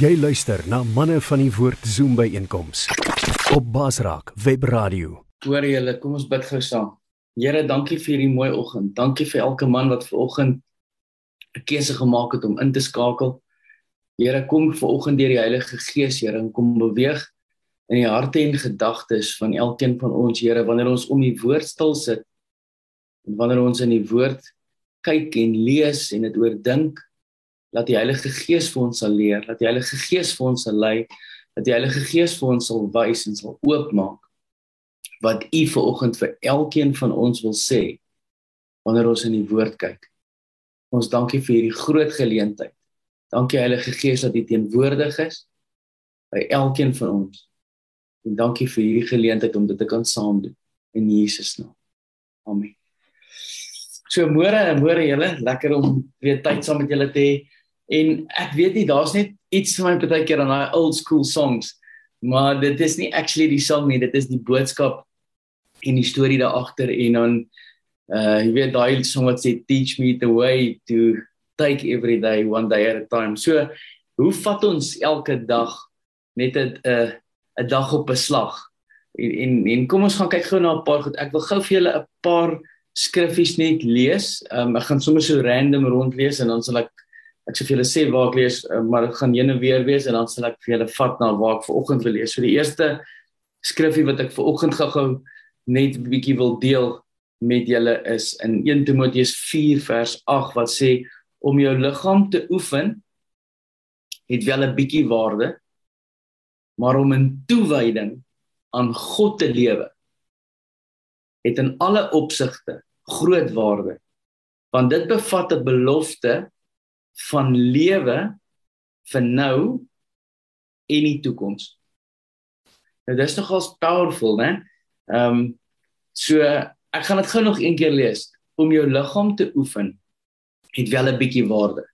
Jy luister na manne van die woord Zoom by einkoms op Basraak Web Radio. Hoor julle, kom ons bid gou saam. Here, dankie vir hierdie mooi oggend. Dankie vir elke man wat ver oggend 'n keuse gemaak het om in te skakel. Here, kom ver oggend deur die Heilige Gees, Here, en kom beweeg in die harte en gedagtes van elkeen van ons, Here, wanneer ons om die woord stil sit en wanneer ons in die woord kyk en lees en dit oordink laat die Heilige Gees vir ons sal leer, laat die Heilige Gees vir ons sal lei, dat die Heilige Gees vir ons sal wys en sal oopmaak wat U vir oggend vir elkeen van ons wil sê wanneer ons in die woord kyk. Ons dankie vir hierdie groot geleentheid. Dankie Heilige Gees dat U teenwoordig is by elkeen van ons. En dankie vir hierdie geleentheid om dit te kan saam doen in Jesus naam. Amen. So môre, môre julle, lekker om weer tyd saam met julle te hê. En ek weet nie daar's net iets vir my baie keer aan daai old school songs, maar dit is nie actually die song nie, dit is die boodskap en die storie daar agter en dan uh jy weet daai song wat sê teach me the way to take every day one day at a time. So hoe vat ons elke dag net 'n 'n 'n dag op 'n slag? En, en en kom ons gaan kyk gou na 'n paar goed. Ek wil gou vir julle 'n paar skriffies net lees. Um, ek gaan sommer so random rondlees en dan sal ek ek sê vir julle sê waar ek lees, uh, maar dit gaan heen en weer wees en dan sal ek vir julle vat na waar ek vanoggend wil lees. So die eerste skrifgie wat ek vanoggend gou-gou net 'n bietjie wil deel met julle is in 1 Timoteus 4 vers 8 wat sê om jou liggaam te oefen het wel 'n bietjie waarde maar om in toewyding aan God te lewe het in alle opsigte groot waarde want dit bevat 'n belofte van lewe vir nou en die toekoms. Nou dis nogals powerful, né? Ehm um, so ek gaan dit gou nog een keer lees om jou liggaam te oefen het wel 'n bietjie waarde.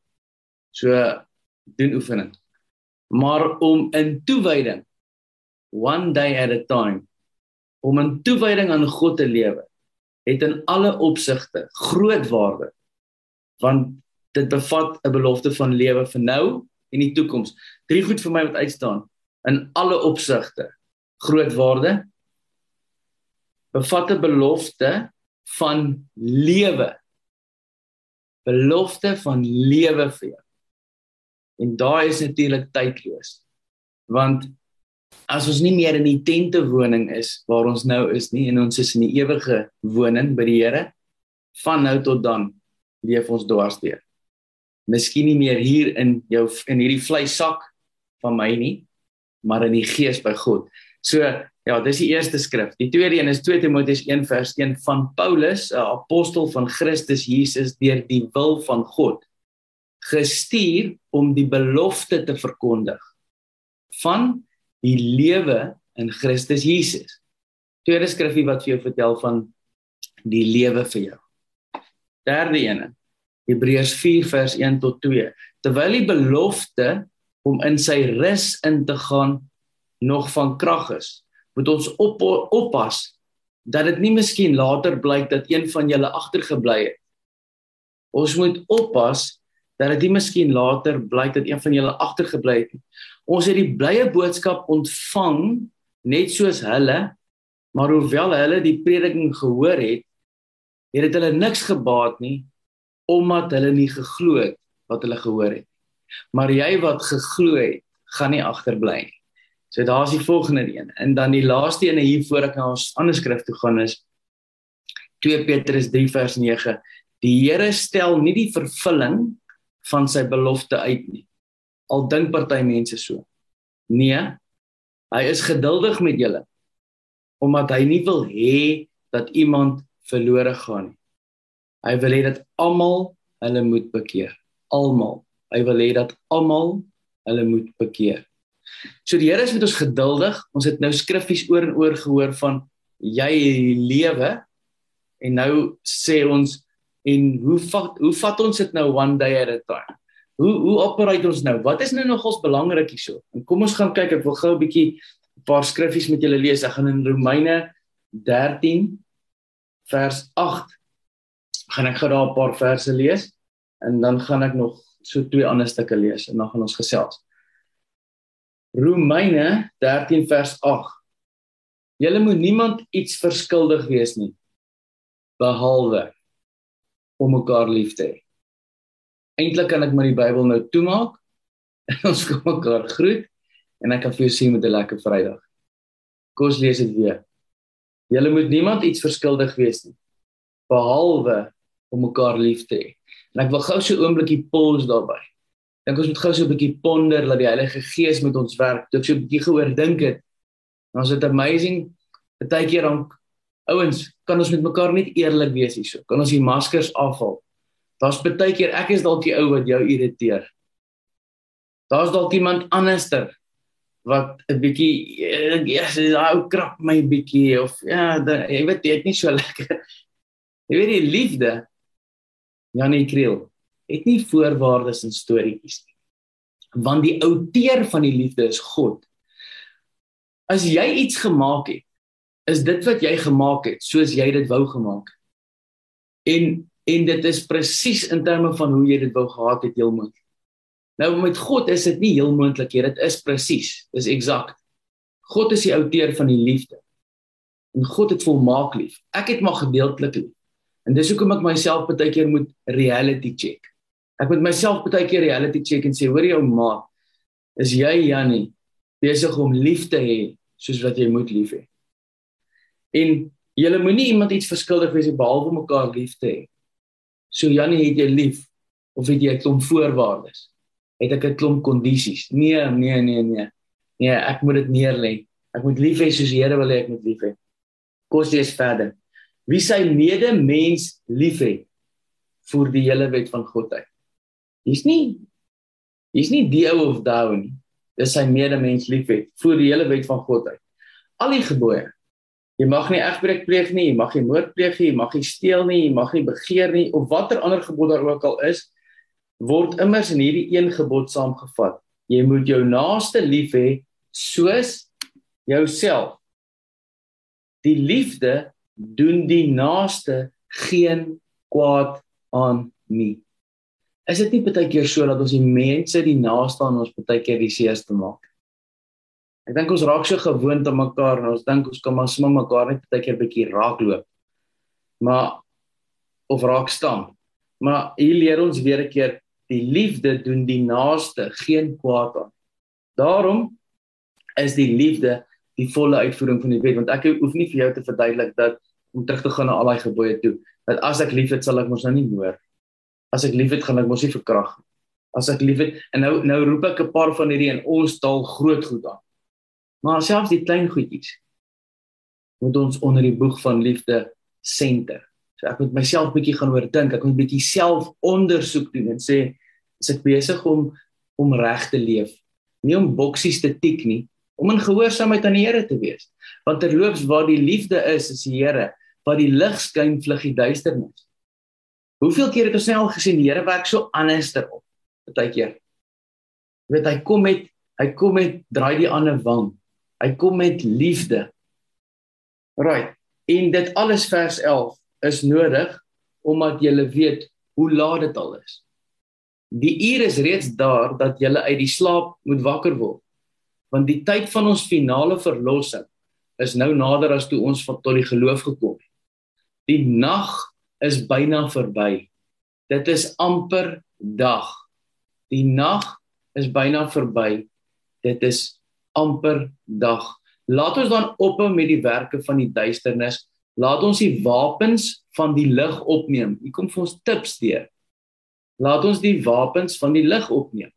So doen oefening. Maar om in toewyding one day at a time om in toewyding aan God te lewe het in alle opsigte groot waarde want dit bevat 'n belofte van lewe vir nou en die toekoms. Drie goed vir my wat uitstaan in alle opsigte. Groot waarde bevat 'n belofte van lewe. Belofte van lewe vir jou. En daai is natuurlik tydloos. Want as ons nie meer in die tente woning is waar ons nou is nie en ons is in die ewige woning by die Here, van nou tot dan leef ons dwarsdeur miskien nie meer hier in jou in hierdie vleissak van my nie, maar in die gees by God. So ja, dis die eerste skrif. Die tweede een is 2 Timoteus 1 vers 1 van Paulus, 'n apostel van Christus Jesus deur die wil van God, gestuur om die belofte te verkondig van die lewe in Christus Jesus. Tweede skrifgie wat vir jou vertel van die lewe vir jou. Derde een Hebreërs 4 vers 1 tot 2. Terwyl die belofte om in sy rus in te gaan nog van krag is, moet ons op, oppas dat dit nie miskien later blyk dat een van julle agtergebly het. Ons moet oppas dat dit nie miskien later blyk dat een van julle agtergebly het nie. Ons het die blye boodskap ontvang net soos hulle, maar hoewel hulle die prediking gehoor het, het dit hulle niks gebaat nie omdat hulle nie geglo het wat hulle gehoor het. Maar jy wat geglo het, gaan nie agterbly nie. So daar's die volgende een. En dan die laaste een hier voor ek na ons ander skrif toe gaan is 2 Petrus 3 vers 9. Die Here stel nie die vervulling van sy belofte uit nie. Al dink party mense so. Nee. Hy is geduldig met julle omdat hy nie wil hê dat iemand verlore gaan nie. Hy wil hê dat almal hulle moet bekeer. Almal. Hy wil hê dat almal hulle moet bekeer. So die Here is met ons geduldig. Ons het nou skriffies oor en oor gehoor van jy lewe en nou sê ons en hoe vat hoe vat ons dit nou one day at a time? Hoe hoe operate ons nou? Wat is nou nogals belangrik hierso? En kom ons gaan kyk. Ek wil gou 'n bietjie 'n paar skriffies met julle lees. Ek gaan in Romeine 13 vers 8 gaan ek gou daar 'n paar verse lees en dan gaan ek nog so twee ander stukke lees en dan gaan ons gesels. Romeine 13 vers 8. Julle moet niemand iets verskuldig wees nie behalwe om mekaar lief te hê. Eintlik kan ek maar die Bybel nou toemaak en ons kom mekaar groet en ek kan vir jou sê met 'n lekker Vrydag. Kom ons lees dit weer. Julle moet niemand iets verskuldig wees nie behalwe om mekaar lief te hê. En ek wil gou so 'n oombliekie pause daarby. Dink ons moet gou so 'n bietjie ponder dat die Heilige Gees met ons werk. Dit so 'n bietjie gehoor dink dit. Ons het amazing partykeer dan ouens, kan ons met mekaar net eerlik wees hierso. Kan ons die maskers afhaal? Daar's baie keer ek is dalk die ou wat jou irriteer. Daar's dalk iemand anderster wat 'n bietjie ja, sy ou krap my bietjie of ja, dan jy weet het nie so lekker. Jy weet die liefde Janie Kriel het nie voorwaardes en storieetjies nie. Want die outeur van die liefde is God. As jy iets gemaak het, is dit wat jy gemaak het soos jy dit wou gemaak. En en dit is presies in terme van hoe jy dit wou gehad het heel moontlik. Nou met God is dit nie heel moontlik nie, dit is presies, dis eksakt. God is die outeur van die liefde. En God het volmaak lief. Ek het maar gedeeltelik lief. En dis hoekom ek myself baie keer moet reality check. Ek moet myself baie keer reality check en sê, hoor jou maat, is jy Jannie besig om lief te hê soos wat jy moet lief hê? En jy moenie iemand iets verskuldig wees behalwe mekaar lief te hê. So Jannie, het jy lief of het jy 'n klomp voorwaardes? Het ek 'n klomp kondisies? Nee, nee, nee, nee. Nee, ek moet dit neerlê. Ek moet lief hê soos die Here wil hê ek moet lief hê. Kos jy is verder. Wie sy medemens liefhet voor die hele wet van God uit. Hier's nie hier's nie die ou of daai nie. Dis sy medemens liefhet voor die hele wet van God uit. Al die gebooie Jy mag nie egbreek pleeg nie, jy mag nie moord pleeg nie, jy mag nie steel nie, jy mag nie begeer nie of watter ander gebod daar ook al is, word immers in hierdie een gebod saamgevat. Jy moet jou naaste lief hê soos jouself. Die liefde doen die naaste geen kwaad aan nie. Is dit nie baie keer so dat ons die mense die naaste aan ons baie keer die seerste maak? Ek dink ons raak so gewoond aan mekaar en ons dink ons kan maar sommer mekaar net baie keer bietjie raakloop. Maar of raak staan. Maar hier leer ons weer 'n keer die liefde doen die naaste geen kwaad aan. Daarom is die liefde die volle uitvoering van die wet want ek hoef nie vir jou te verduidelik dat om terug te gaan na al daai gebooie toe dat as ek liefhet sal ek mos nou nie moord. As ek liefhet gaan ek mos nie verkrag. As ek liefhet en nou nou roep ek 'n paar van hierdie in ons taal groot goed aan. Maar selfs die klein goedjies moet ons onder die boeg van liefde senter. So ek moet myself bietjie gaan oordink, ek moet bietjie self ondersoek doen en sê as ek besig om om reg te leef, nie om boksies te tik nie, om in gehoorsaamheid aan die Here te wees. Want terloops waar die liefde is, is die Here, waar die lig skyn, vlug die duisternis. Hoeveel keer het ons nou al gesien die Here werk so anderster op? Partykeer. Jy weet hy kom met hy kom met draai die ander wang. Hy kom met liefde. Right. En dit alles vers 11 is nodig omdat jy weet hoe laat dit al is. Die uur is reeds daar dat jy uit die slaap moet wakker word. Want die tyd van ons finale verlossing is nou nader as toe ons tot die geloof gekom het. Die nag is byna verby. Dit is amper dag. Die nag is byna verby. Dit is amper dag. Laat ons dan ophou met die werke van die duisternis. Laat ons die wapens van die lig opneem. Hier kom vir ons tips deur. Laat ons die wapens van die lig opneem.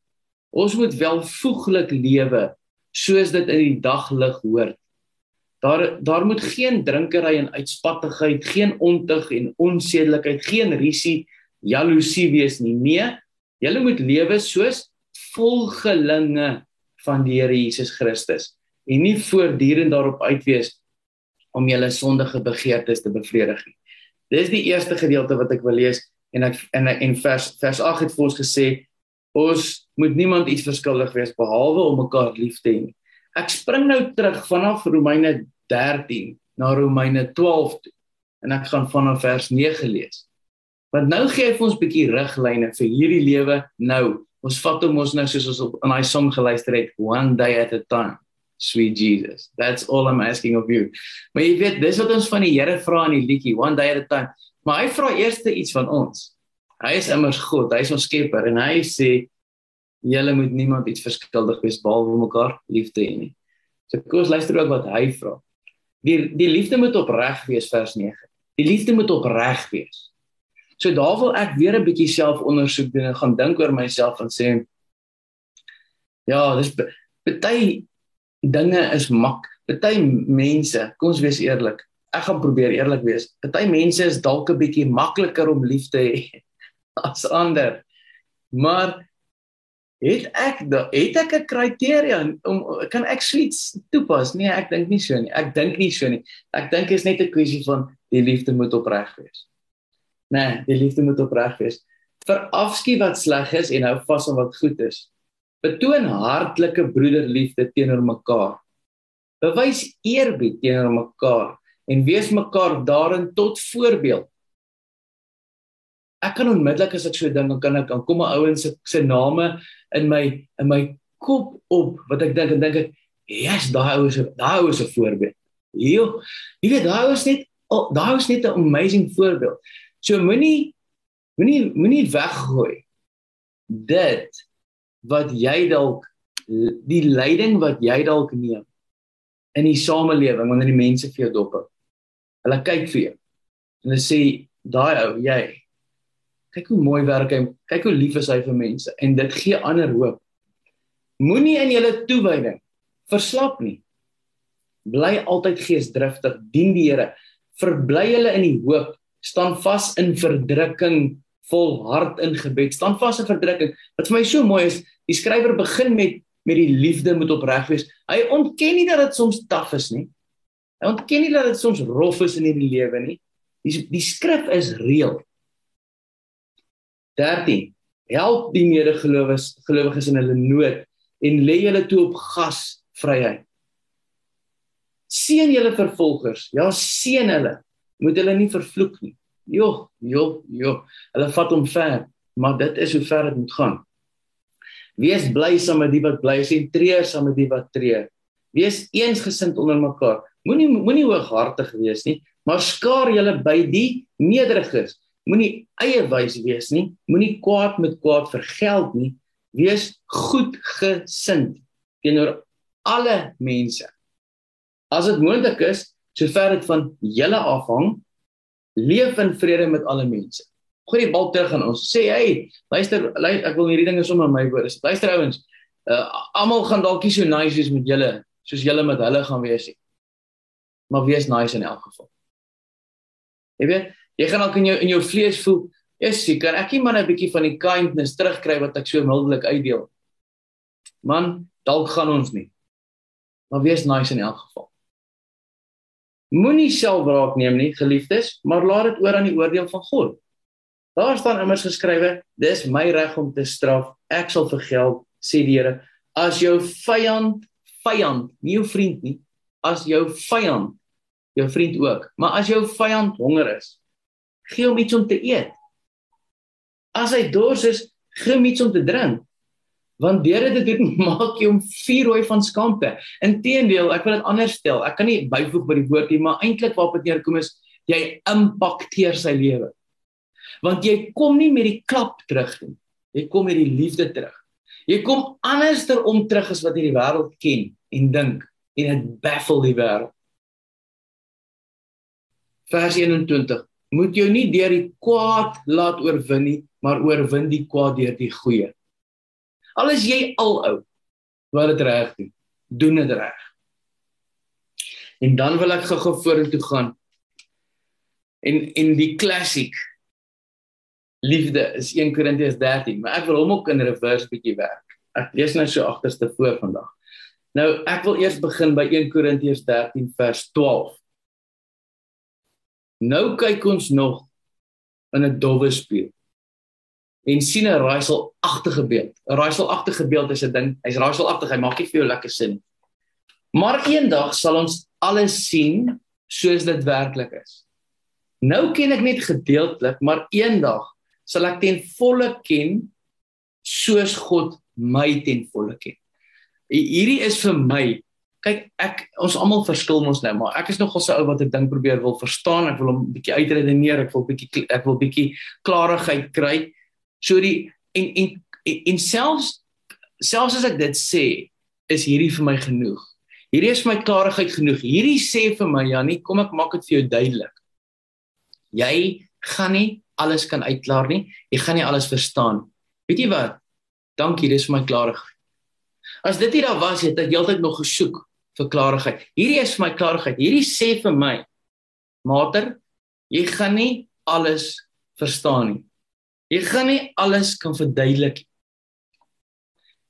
Ons moet welvoeglik lewe soos dit in die daglig hoort. Daar daar moet geen drinkery en uitspattigheid, geen ontug en onsedelikheid, geen risie, jaloesie wees nie. Nee, julle moet lewe soos volgelinge van die Here Jesus Christus en nie voortdurend daarop uitwees om julle sondige begeertes te bevredig nie. Dis die eerste gedeelte wat ek wil lees en ek en in vers vers 8 het vir ons gesê ons moet niemand iets verskuldig wees behalwe om mekaar lief te hê. Ek spring nou terug vanaf Romeine 13 na Romeine 12 toe en ek gaan vanaf vers 9 lees. Want nou gee hy vir ons 'n bietjie riglyne vir hierdie lewe nou Ons vat hom ons nou soos ons op in daai song geluister het, one day at a time. Sweet Jesus. That's all I'm asking of you. Maar jy weet, dis wat ons van die Here vra in die liedjie, one day at a time. Maar hy vra eers iets van ons. Hy is immers God, hy is ons skepper en hy sê julle moet niemand iets verskuldig wees behalwe mekaar lief te hê nie. So kom ons luister ook wat hy vra. Die die liefde moet opreg wees vers 9. Die liefde moet opreg wees. So daar wil ek weer 'n bietjie selfondersoek doen en gaan dink oor myself en sê ja, dis baie dinge is mak. Party mense, kom ons wees eerlik. Ek gaan probeer eerlik wees. Party mense is dalk 'n bietjie makliker om lief te hê as ander. Maar het ek het ek 'n kriteria om kan ek suits toepas? Nee, ek dink nie so nie. Ek dink nie so nie. Ek dink is net 'n kwessie van die liefde moet opreg wees. Nee, die liefde moet opreg wees. Vir afskie wat sleg is en hou vas aan wat goed is. Betoon hartlike broederliefde teenoor mekaar. Bewys eerbied teenoor mekaar en wees mekaar daarin tot voorbeeld. Ek kan onmiddellik as ek so dink, dan kan ek dan kom my ouens se se name in my in my kop op wat ek dink en dink ek, "Yes, daai ou is daai ou is 'n voorbeeld." Jo, jy weet daai ou is net daai ou is net 'n amazing voorbeeld. So moenie moenie moenie weggooi dit wat jy dalk die leiding wat jy dalk neem in die samelewing wanneer die mense vir jou dop hou. Hulle kyk vir jou. En hulle sê daai ou, jy kyk hoe mooi werk hy, kyk hoe lief is hy vir mense en dit gee ander hoop. Moenie in julle toewyding verslap nie. Bly altyd geesdriftig, dien die Here, verbly julle in die hoop, staan vas in verdrukking volhard in gebed. Staan vas in verdrukking. Wat vir my so mooi is, die skrywer begin met met die liefde moet opreg wees. Hy ontken nie dat dit soms taaf is nie. Hy ontken nie dat dit soms rof is in hierdie lewe nie. Die die skrif is reël. 13. Help die medegelowiges gelowiges in hulle nood en lê hulle toe op gasvryheid. Seën julle vervolgers. Ja, seën hulle. Moet hulle nie vervloek nie. Jo, jo, jo. Hulle vat hom ver, maar dit is hoe ver dit moet gaan. Wees bly saam met die wat bly is en treur saam met die wat treur. Wees eensgesind onder mekaar. Moenie moenie hooghartig wees nie, maar skaar julle by die nederiges. Moenie eie wys wees nie. Moenie kwaad met kwaad vergeld nie. Wees goedgesind teenoor alle mense. As dit moontlik is, sover dit van julle afhang, leef in vrede met alle mense. Gooi die bal terug aan ons. Sê hey, luister, luister ek wil hierdie dinge sommer my woorde. Luister ouens, uh, almal gaan dalk nie so nice wees met julle soos julle met hulle gaan wees nie. Maar wees nice in elk geval. Jy weet, jy gaan dalk in jou in jou vlees voel, "Yes, ek kan ek nie maar 'n bietjie van die kindness terugkry wat ek so mildelik uitdeel." Man, dalk gaan ons nie. Maar wees nice in elk geval. Moenie selfwraak neem nie, geliefdes, maar laat dit oor aan die oordeel van God. Daar staan immers geskrywe: "Dis my reg om te straf, ek sal vergeld," sê die Here. As jou vyand, vyand, nie jou vriend nie, as jou vyand, jou vriend ook, maar as jou vyand honger is, gee hom iets om te eet. As hy dors is, gee hom iets om te drink want deur dit te doen maak jy hom vuur rooi van skaamte. Inteendeel, ek wil dit anders stel. Ek kan nie byvoeg by die woord nie, maar eintlik waarop dit neerkom is jy impakteer sy lewe. Want jy kom nie met die klap terug nie. Jy kom met die liefde terug. Jy kom anderster om terug as wat hierdie wêreld ken en dink en dit baffle die wêreld. Vers 21 Moet jou nie deur die kwaad laat oorwin nie, maar oorwin die kwaad deur die goeie. Al is jy al oud, wat dit reg doen, doen dit reg. En dan wil ek gou-gou vorentoe gaan. En en die klassiek liefde is 1 Korintiërs 13, maar ek wil hom ook in reverse bietjie werk. Ek lees nou so agterste voor vandag. Nou, ek wil eers begin by 1 Korintiërs 13 vers 12. Nou kyk ons nog in 'n dowwe spieël en sien 'n raaiselagtige beeld. 'n Raaiselagtige beeld is 'n ding. Hy's raaiselagtig, hy maak nie vir jou lekker sin. Maar eendag sal ons alles sien soos dit werklik is. Nou ken ek net gedeeltelik, maar eendag sal ek ten volle ken soos God my ten volle ken. Hierdie is vir my kyk ek ons almal verskil mos nou maar ek is nogal so ou wat ek dink probeer wil verstaan. Ek wil hom bietjie uitredeneer ek wil bietjie ek wil bietjie klarigheid kry. So die en en en, en selfs selfs as ek dit sê is hierdie vir my genoeg. Hierdie is vir my klarigheid genoeg. Hierdie sê vir my Jannie kom ek maak dit vir jou duidelik. Jy gaan nie alles kan uitklaar nie. Jy gaan nie alles verstaan weet jy wat? Dankie dis vir my klarigheid. As dit nie daar was het ek heeltyd nog gesoek vir klarigheid. Hierdie is vir my klarigheid. Hierdie sê vir my Mater, jy gaan nie alles verstaan nie. Jy gaan nie alles kan verduidelik nie.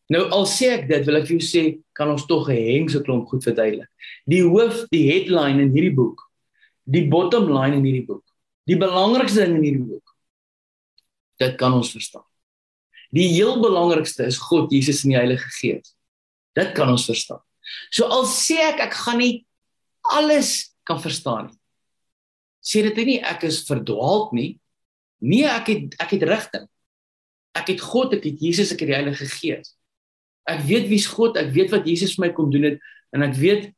Nou al sê ek dit, wil ek vir jou sê, kan ons tog 'n hengse klomp goed verduidelik. Die hoof, die headline in hierdie boek, die bottom line in hierdie boek, die belangrikste ding in hierdie boek. Dit kan ons verstaan. Die heel belangrikste is God, Jesus en die Heilige Gees. Dit kan ons verstaan. So al sê ek ek gaan nie alles kan verstaan nie. Sê dit nie ek is verdwaald nie. Nee, ek het ek het rigting. Ek het God, ek het Jesus, ek het die Heilige Gees. Ek weet wie's God, ek weet wat Jesus vir my kom doen het en ek weet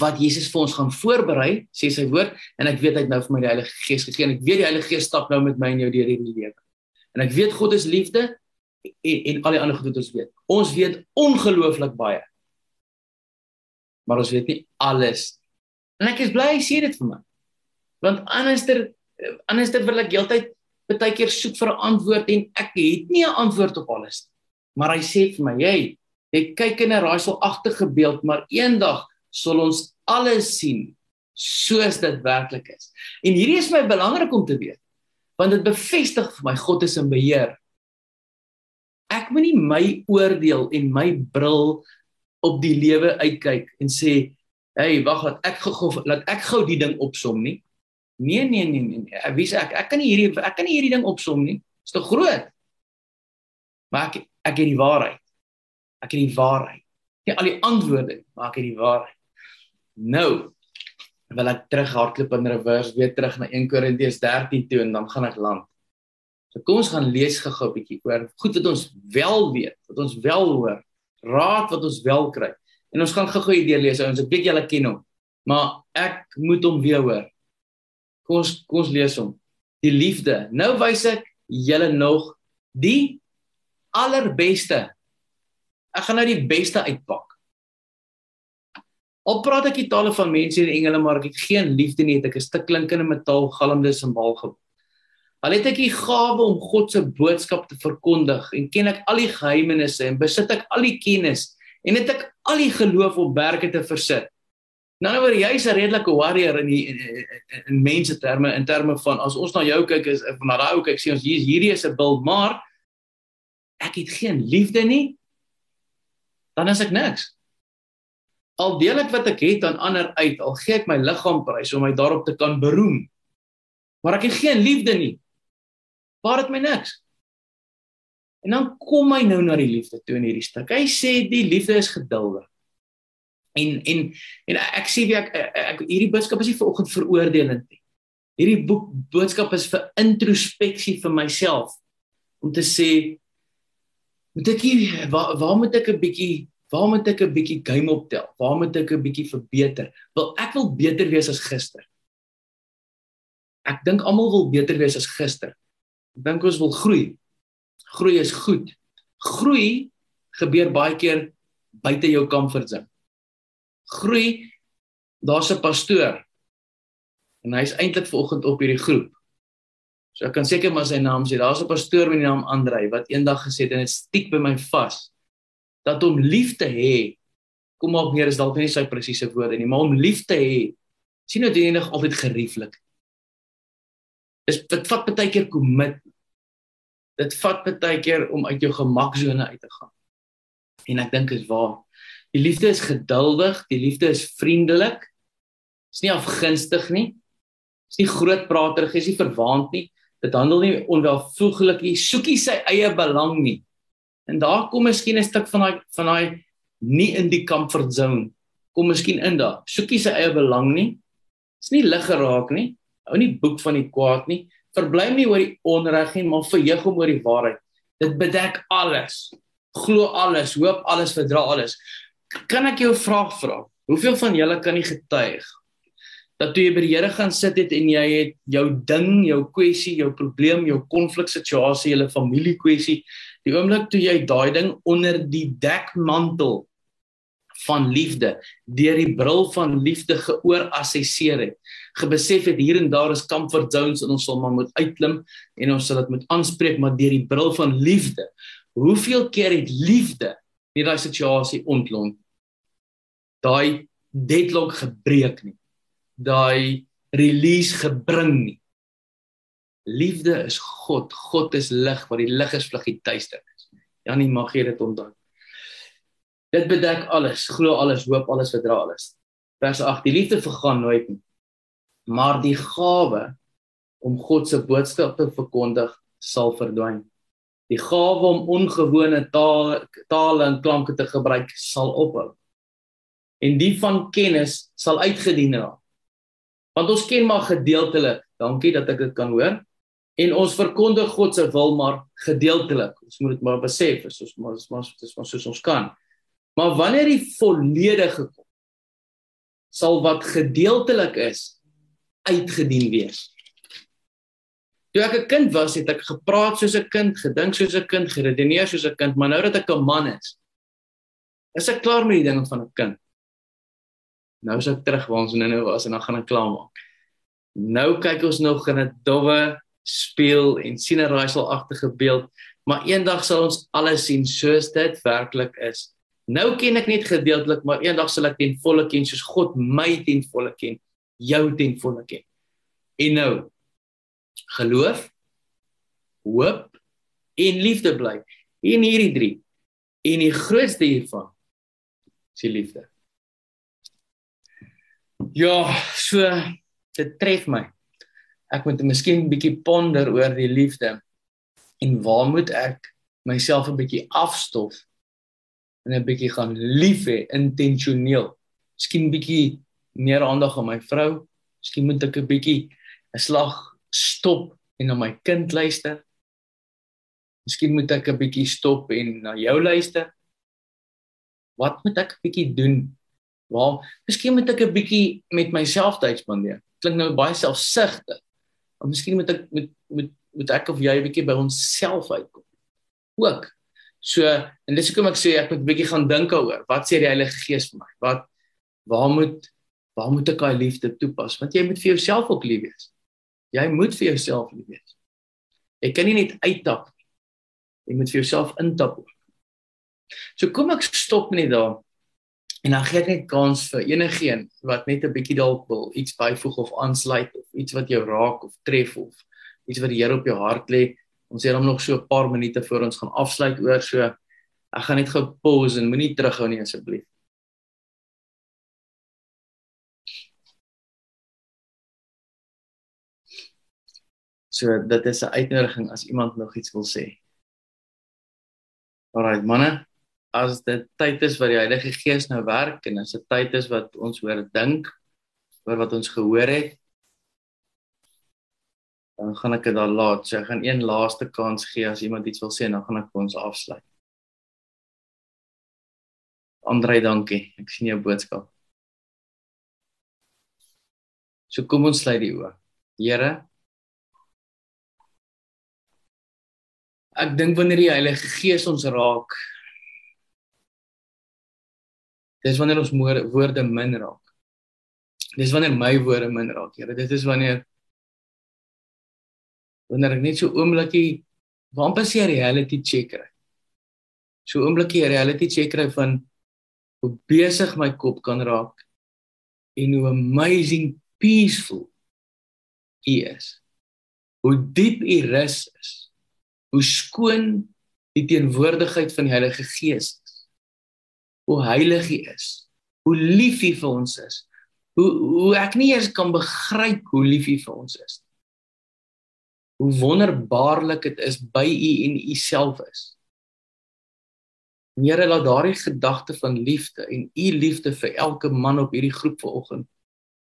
wat Jesus vir ons gaan voorberei, sê sy woord, en ek weet hy het nou vir my die Heilige Gees gegee en ek weet die Heilige Gees stap nou met my en jou deur hierdie lewe. En ek weet God is liefde en, en al die ander goed wat ons weet. Ons weet ongelooflik baie maar ons weet nie alles. En ek is bly hy sê dit vir my. Want anderster anderster wil ek heeltyd baie keer soek vir 'n antwoord en ek het nie 'n antwoord op alles nie. Maar hy sê vir my, "Jy, jy kyk in 'n raaiselagtige beeld, maar eendag sal ons alles sien soos dit werklik is." En hierdie is my belangrik om te weet, want dit bevestig vir my God is in beheer. Ek moenie my oordeel en my bril op die lewe uitkyk en sê, "Hey, wag, laat ek gou laat ek gou die ding opsom nie." Nee, nee, nee, nee. nee. Wie sê ek ek kan nie hierdie ek kan nie hierdie ding opsom nie. Dit is te groot. Maar ek ek het die waarheid. Ek het die waarheid. Nie al die antwoorde, maar ek het die waarheid. Nou wil ek terug hardloop in reverse weer terug na 1 Korintiërs 13 toe en dan gaan ek land. So kom ons gaan lees gou-gou 'n bietjie oor goed wat ons wel weet, wat ons wel hoor raad wat ons wel kry. En ons gaan gou-gou hier lees ouens. Ek weet julle ken hom. Maar ek moet hom weer hoor. Kom ons kom ons lees hom. Die liefde. Nou wys ek julle nog die allerbeste. Ek gaan nou die beste uitpak. Al praat ek die tale van mense en engele maar ek het geen liefde nie, het ek 'n stuk klinkende metaal galmde simbool ge Al het ek die gawe om God se boodskap te verkondig en ken ek al die geheimenisse en besit ek al die kennis en het ek al die geloof op berge te versit. Nou word jy's 'n redelike warrior in die in, in, in mense terme in terme van as ons na jou kyk is van daai ou kyk sê ons hier hierdie is 'n bil maar ek het geen liefde nie dan is ek niks. Al deel ek wat ek het aan ander uit, al gee ek my liggaam prys om my daarop te kan beroem. Maar ek het geen liefde nie Baar dit my niks. En dan kom hy nou na die liefde toe in hierdie stuk. Hy sê die liefde is geduldig. En en en ek sê wie ek, ek, ek hierdie boodskap is nie vir oggend veroordelend nie. Hierdie boek boodskap is vir introspeksie vir myself om te sê moet ek hier waar, waar moet ek 'n bietjie waar moet ek 'n bietjie game optel? Waar moet ek 'n bietjie verbeter? Wil ek wil beter wees as gister. Ek dink almal wil beter wees as gister. Dink ons wil groei. Groei is goed. Groei gebeur baie keer buite jou comfort zone. Groei daar's 'n pastoor en hy's eintlik vanoggend op hierdie groep. So ek kan seker maar sy naam sê. Daar's 'n pastoor met die naam Andrei wat eendag gesê het en dit stiek by my vas dat om lief te hê kom maar neer is dalk nie sy presiese woorde nie, maar om lief te hê sien noodwendig altyd gerieflik. Dis dit vat baie keer commit. Dit vat baie keer om uit jou gemaksone uit te gaan. En ek dink is waar. Die liefde is geduldig, die liefde is vriendelik. Is nie afgunstig nie. Is nie grootpraterig, is nie verwaand nie. Dit handel nie onwelvoeglik nie, soekie sy eie belang nie. En daar kom miskien 'n stuk van daai van daai nie in die comfort zone kom miskien in daar. Soekie sy eie belang nie. Is nie lig geraak nie hou nie boek van die kwaad nie. Verbly nie oor die onreg nie, maar verheug hom oor die waarheid. Dit bedek alles. Glo alles, hoop alles, verdra alles. Kan ek jou 'n vraag vra? Hoeveel van julle kan nie getuig dat toe jy by die Here gaan sit het en jy het jou ding, jou kwessie, jou probleem, jou konfliksituasie, julle familiekwessie, die oomblik toe jy daai ding onder die dekmantel van liefde deur die bril van liefde geoor-assesseer het. Gebesef het hier en daar is comfort zones en ons sal maar moet uitklim en ons sal dit moet aanspreek maar deur die bril van liefde. Hoeveel keer het liefde in daai situasie ontlont? Daai deadlock gebreek nie. Daai release gebring nie. Liefde is God. God is lig, waar die lig is vlug die duisternis. Janie mag jy dit onthou. Dit bedek alles, glo alles, hoop alles, verdra alles. Vers 8: Die liefde vergaan nooit nie. Maar die gawe om God se boodskap te verkondig sal verdwyn. Die gawe om ongewone tale tale en klanke te gebruik sal ophou. En die van kennis sal uitgedien raak. Want ons ken maar gedeeltelik. Dankie dat ek dit kan hoor. En ons verkondig God se wil maar gedeeltelik. Ons moet dit maar besef, is ons maar dis maar soos ons kan. Maar wanneer die volledige kom, sal wat gedeeltelik is uitgedien wees. Toe ek 'n kind was, het ek gepraat soos 'n kind, gedink soos 'n kind, geredeneer soos 'n kind, maar nou dat ek 'n man is, is ek klaar met die dinge van 'n kind. Nou is ek terug waar ons nou nou was en dan gaan ek klaar maak. Nou kyk ons nog in 'n dowwe speel en sien 'n raaiselagtige beeld, maar eendag sal ons alles sien soos dit werklik is. Nou ken ek net gedeeltelik, maar eendag sal ek ten volle ken soos God my ten volle ken, jou ten volle ken. En nou geloof, hoop en liefde bly. In hierdie drie. En die grootste hiervan is die liefde. Ja, so dit tref my. Ek moet miskien 'n bietjie ponder oor die liefde en waar moet ek myself 'n bietjie afstof en 'n bietjie gaan lief hê intentioneel. Miskien bietjie meer aandag aan my vrou. Miskien moet ek 'n bietjie 'n slag stop en na my kind luister. Miskien moet ek 'n bietjie stop en na jou luister. Wat moet ek 'n bietjie doen? Waar miskien moet ek 'n bietjie met myself tyd spandeer. Klink nou baie selfsugtig. Maar miskien moet ek moet moet moet ek of jy 'n bietjie by onsself uitkom. Ook So en dis hoekom ek sê ek moet 'n bietjie gaan dink daaroor. Wat sê die Heilige Gees vir my? Wat waar moet waar moet ek daai liefde toepas? Want jy moet vir jouself ook lief wees. Jy moet vir jouself lief wees. Jy kan nie net uittap nie. Jy moet vir jouself intap ook. So kom ek stop net daar. En dan gee ek net kans vir enigiemand wat net 'n bietjie dalk wil iets byvoeg of aansluit of iets wat jou raak of tref of iets wat die Here op jou hart lê. Ons het hom nog so 'n paar minute voor ons gaan afsluit oor so ek gaan net gou pause en moenie terughou nie asseblief. So dit is 'n uitnodiging as iemand nog iets wil sê. Alraai manne, as dit tyd is wat die Heilige Gees nou werk en as dit tyd is wat ons hoor dink oor wat ons gehoor het, dan gaan ek dit daar laat. So ek gaan een laaste kans gee as iemand iets wil sê en dan gaan ek ons afsluit. Andrei, dankie. Ek sien jou boodskap. So kom ons sluit die oë. Here Ek dink wanneer die Heilige Gees ons raak Dis wanneer ons woorde min raak. Dis wanneer my woorde min raak, Here. Dit is wanneer wanneer ek net so oombliekie amper sê reality check kry. So oombliekie reality check kry van hoe besig my kop kan raak en hoe amazing peaceful u is. Hoe diep u rus is. Hoe skoon die teenwoordigheid van die Heilige Gees is. Hoe heilig u is. Hoe lief u vir ons is. Hoe hoe ek nie eers kan begryp hoe lief u vir ons is hoe wonderbaarlik dit is by u en u self is. Here laat daardie gedagte van liefde en u liefde vir elke man op hierdie groep vanoggend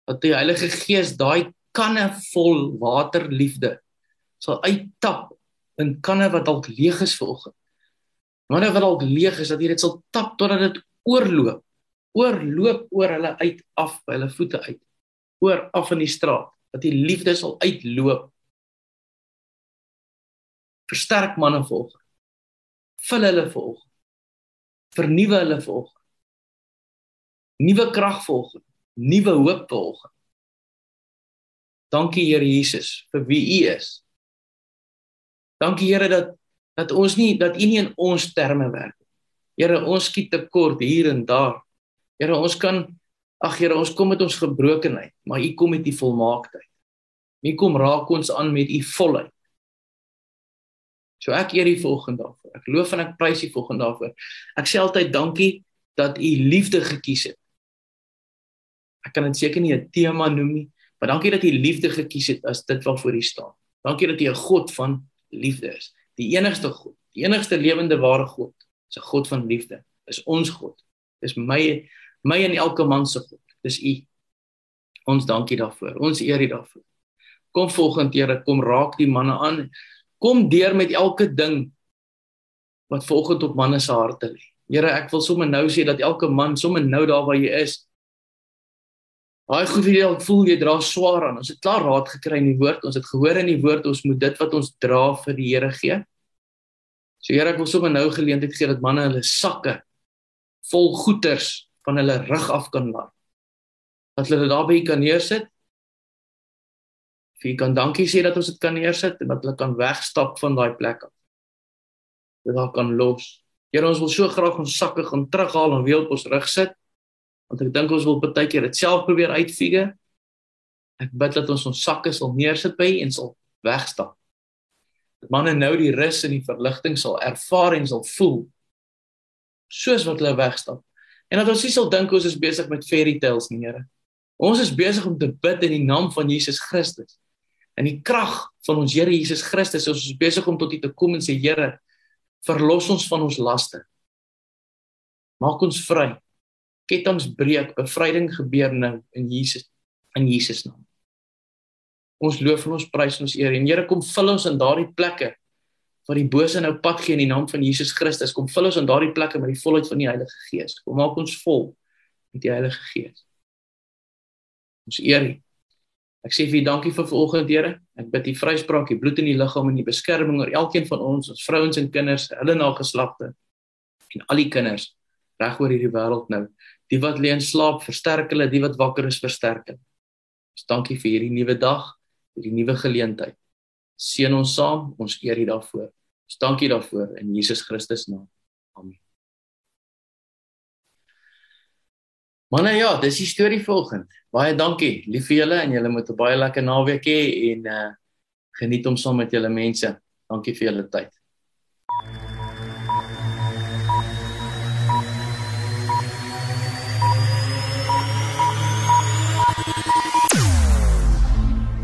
dat die Heilige Gees daai kanne vol water liefde sal uittap in kanne wat dalk leeg is vanoggend. Manne wat dalk leeg is dat jy dit sal tap totdat dit oorloop. Oorloop oor hulle uit af by hulle voete uit. Oor af in die straat dat die liefde sal uitloop. Versterk manne vanoggend. Vul hulle vanoggend. Vernuwe hulle vanoggend. Nuwe krag vanoggend. Nuwe hoop vanoggend. Dankie Here Jesus vir wie U is. Dankie Here dat dat ons nie dat U nie in ons terme werk nie. Here, ons skiet tekort hier en daar. Here, ons kan ag Here, ons kom met ons gebrokenheid, maar U kom met die volmaaktheid. U kom raak ons aan met U volheid. So ek eer U volgende daarvoor. Ek loof en ek prys U volgende daarvoor. Ek sê altyd dankie dat U liefde gekies het. Ek kan dit seker nie 'n tema noem nie, maar dankie dat U liefde gekies het as dit wat voor U staan. Dankie dat U 'n God van liefde is. Die enigste God, die enigste lewende ware God, is 'n God van liefde. Is ons God. Dis my my en elke man se God. Dis U. Ons dankie daarvoor. Ons eer U daarvoor. Kom volgende Here, kom raak die manne aan. Kom deur met elke ding wat volgens op manne se harte lê. Here, ek wil sommer nou sê dat elke man sommer nou daar waar jy is, Daai goed wat jy al voel jy dra swaar aan. Ons het klaar raad gekry in die woord. Ons het gehoor in die woord ons moet dit wat ons dra vir die Here gee. So Here, ek wil sommer nou geleentheid gee dat manne hulle sakke vol goeders van hulle rug af kan laat. Dat hulle dit daarby kan neersit. Vir kan dankie sê dat ons dit kan neersit en dat hulle kan wegstap van daai plek af. Dat hulle kan los. Here, ons wil so graag ons sakke gaan terughaal en weer op ons rug sit want ek dink ons wil baie keer dit self probeer uitfigure. Ek bid dat ons ons sakke sal neersit by en sal wegstap. Dat manne nou die rus en die verligting sal ervaar en sal voel soos wat hulle wegstap. En dat ons nie sal dink ons is besig met fairy tales nie, Here. Ons is besig om te bid in die naam van Jesus Christus. In die krag van ons Here Jesus Christus, ons is besig om tot U te kom en sê Here, verlos ons van ons laste. Maak ons vry kettinge breek, bevryding gebeur nou in Jesus in Jesus naam. Ons loof en ons prys en ons eer en Here kom vul ons in daardie plekke waar die bose nou pad gee in die naam van Jesus Christus. Kom vul ons in daardie plekke met die volheid van die Heilige Gees. Kom maak ons vol met die Heilige Gees. Ons eer U. Ek sê vir U dankie vir vanoggend, Here. Ek bid U vryspraak, U bloed in die liggaam en die beskerming oor elkeen van ons, ons vrouens en kinders, hulle nageslagte en al die kinders reg oor hierdie wêreld nou. Die wat lê in slaap, versterk hulle, die wat wakker is, versterk hulle. Ons dankie vir hierdie nuwe dag, hierdie nuwe geleentheid. Seën ons saam, ons eer U daarvoor. Ons dankie daarvoor in Jesus Christus naam. Amen. Manne ja, dis die storie volgende. Baie dankie. Lief vir julle en julle moet 'n baie lekker naweek hê en uh geniet hom saam met julle mense. Dankie vir julle tyd.